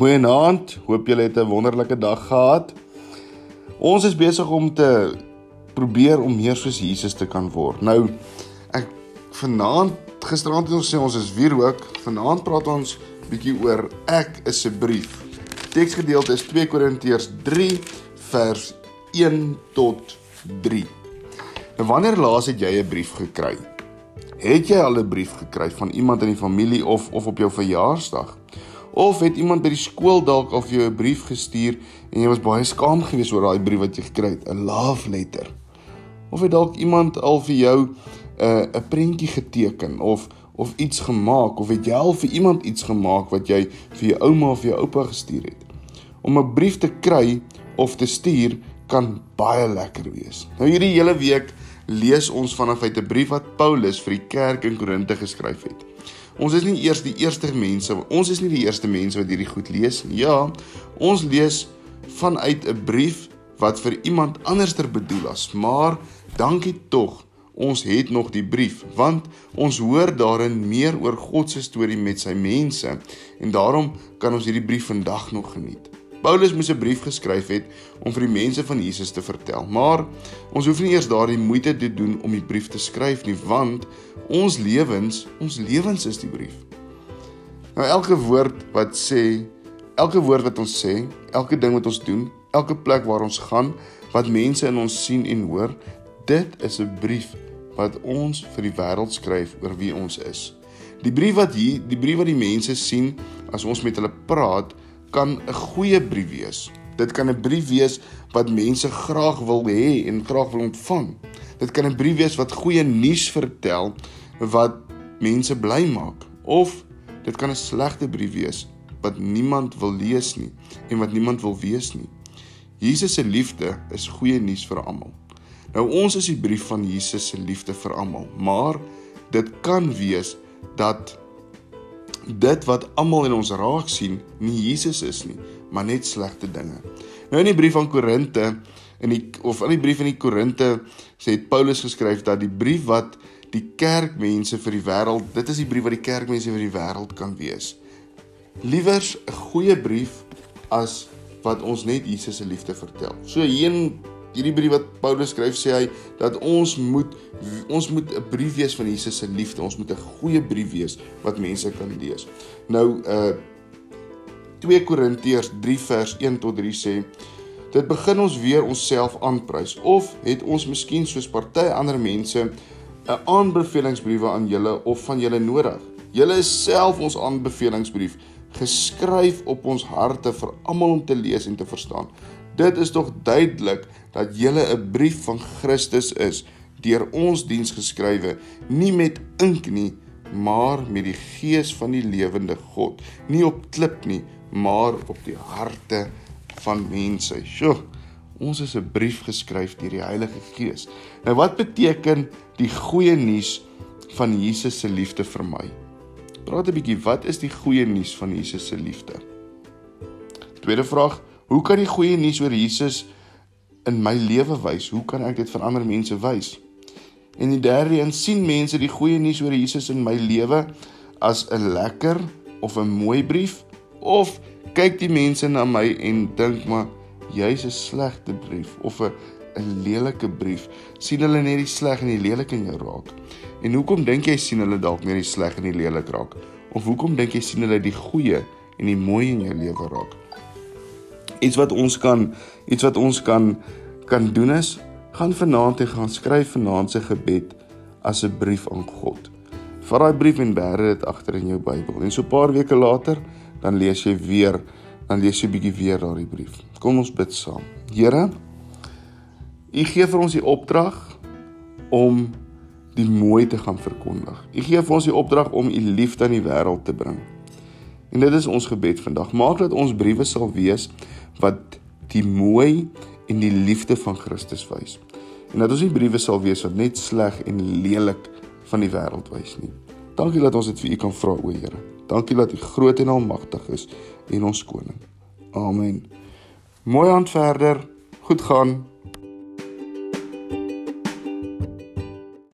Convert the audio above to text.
Goeienaand. Hoop julle het 'n wonderlike dag gehad. Ons is besig om te probeer om meer soos Jesus te kan word. Nou ek vanaand gisteraand het ons sê ons is weer ook. Vanaand praat ons bietjie oor ek is 'n brief. Teksgedeelte is 2 Korintiërs 3 vers 1 tot 3. Nou wanneer laas het jy 'n brief gekry? Het jy al 'n brief gekry van iemand in die familie of of op jou verjaarsdag? Of het iemand by die skool dalk al vir jou 'n brief gestuur en jy was baie skaam geweest oor daai brief wat jy gekry het, 'n love letter? Of het dalk iemand al vir jou 'n uh, 'n prentjie geteken of of iets gemaak of het jy al vir iemand iets gemaak wat jy vir jou ouma of jou oupa gestuur het? Om 'n brief te kry of te stuur kan baie lekker wees. Nou hierdie hele week lees ons vanaf uit 'n brief wat Paulus vir die kerk in Korinte geskryf het. Ons is nie eers die eerste mense, ons is nie die eerste mense wat hierdie goed lees nie. Ja, ons lees vanuit 'n brief wat vir iemand anderster bedoel is, maar dankie tog. Ons het nog die brief want ons hoor daarin meer oor God se storie met sy mense en daarom kan ons hierdie brief vandag nog geniet. Paulus moes 'n brief geskryf het om vir die mense van Jesus te vertel. Maar ons hoef nie eers daardie moeite te doen om die brief te skryf nie, want ons lewens, ons lewens is die brief. Nou elke woord wat sê, elke woord wat ons sê, elke ding wat ons doen, elke plek waar ons gaan, wat mense in ons sien en hoor, dit is 'n brief wat ons vir die wêreld skryf oor wie ons is. Die brief wat hier, die brief wat die mense sien as ons met hulle praat, kan 'n goeie brief wees. Dit kan 'n brief wees wat mense graag wil hê en graag wil ontvang. Dit kan 'n brief wees wat goeie nuus vertel wat mense bly maak of dit kan 'n slegte brief wees wat niemand wil lees nie en wat niemand wil wees nie. Jesus se liefde is goeie nuus vir almal. Nou ons is die brief van Jesus se liefde vir almal, maar dit kan wees dat dit wat almal in ons raak sien nie Jesus is nie, maar net slegte dinge. Nou in die brief aan Korinte in die of in die brief aan die Korinte sê Paulus geskryf dat die brief wat die kerkmense vir die wêreld, dit is die brief wat die kerkmense vir die wêreld kan wees. Liewers 'n goeie brief as wat ons net Jesus se liefde vertel. So hier in hierdie brief wat Paulus skryf sê hy dat ons moet ons moet 'n brief wees van Jesus se liefde. Ons moet 'n goeie brief wees wat mense kan lees. Nou uh 2 Korintiërs 3 vers 1 tot 3 sê dit begin ons weer onsself aanprys of het ons miskien soos party ander mense 'n aanbevelingsbriewe aan julle of van julle nodig. Julle is self ons aanbevelingsbrief geskryf op ons harte vir almal om te lees en te verstaan. Dit is tog duidelik dat julle 'n brief van Christus is deur ons diens geskrywe, nie met ink nie, maar met die gees van die lewende God, nie op klip nie, maar op die harte van mense. Sjoe, ons is 'n brief geskryf deur die Heilige Gees. Nou wat beteken die goeie nuus van Jesus se liefde vir my? Praat 'n bietjie, wat is die goeie nuus van Jesus se liefde? Tweede vraag, hoe kan die goeie nuus oor Jesus in my lewe wys? Hoe kan ek dit vir ander mense wys? En die derde een sien mense die goeie nuus oor Jesus in my lewe as 'n lekker of 'n mooi brief of kyk die mense na my en dink maar jy's 'n slegte brief of 'n 'n lelike brief? sien hulle net die sleg en die lelik in jou raak? En hoekom dink jy sien hulle dalk net die sleg en die lelik raak? Of hoekom dink jy sien hulle die goeie en die mooi in jou lewe raak? Iets wat ons kan iets wat ons kan kan doen is gaan vanaand en gaan skryf vanaand se gebed as 'n brief aan God. Vat daai brief en bêre dit agter in jou Bybel. En so 'n paar weke later, dan lees jy weer, dan lees jy bietjie weer daardie brief. Kom ons bid saam. Here, U gee vir ons die opdrag om die mooi te gaan verkondig. U gee vir ons die opdrag om U liefde aan die wêreld te bring. En dit is ons gebed vandag. Maak dat ons briewe sal wees wat die mooi en die liefde van Christus wys. En dat ons nie briewe sal wees wat net sleg en lelik van die wêreld wys nie. Dankie dat ons dit vir U kan vra, o Here. Dankie dat U groot en almagtig is en ons koning. Amen. Mooi aan verder. Goed gaan.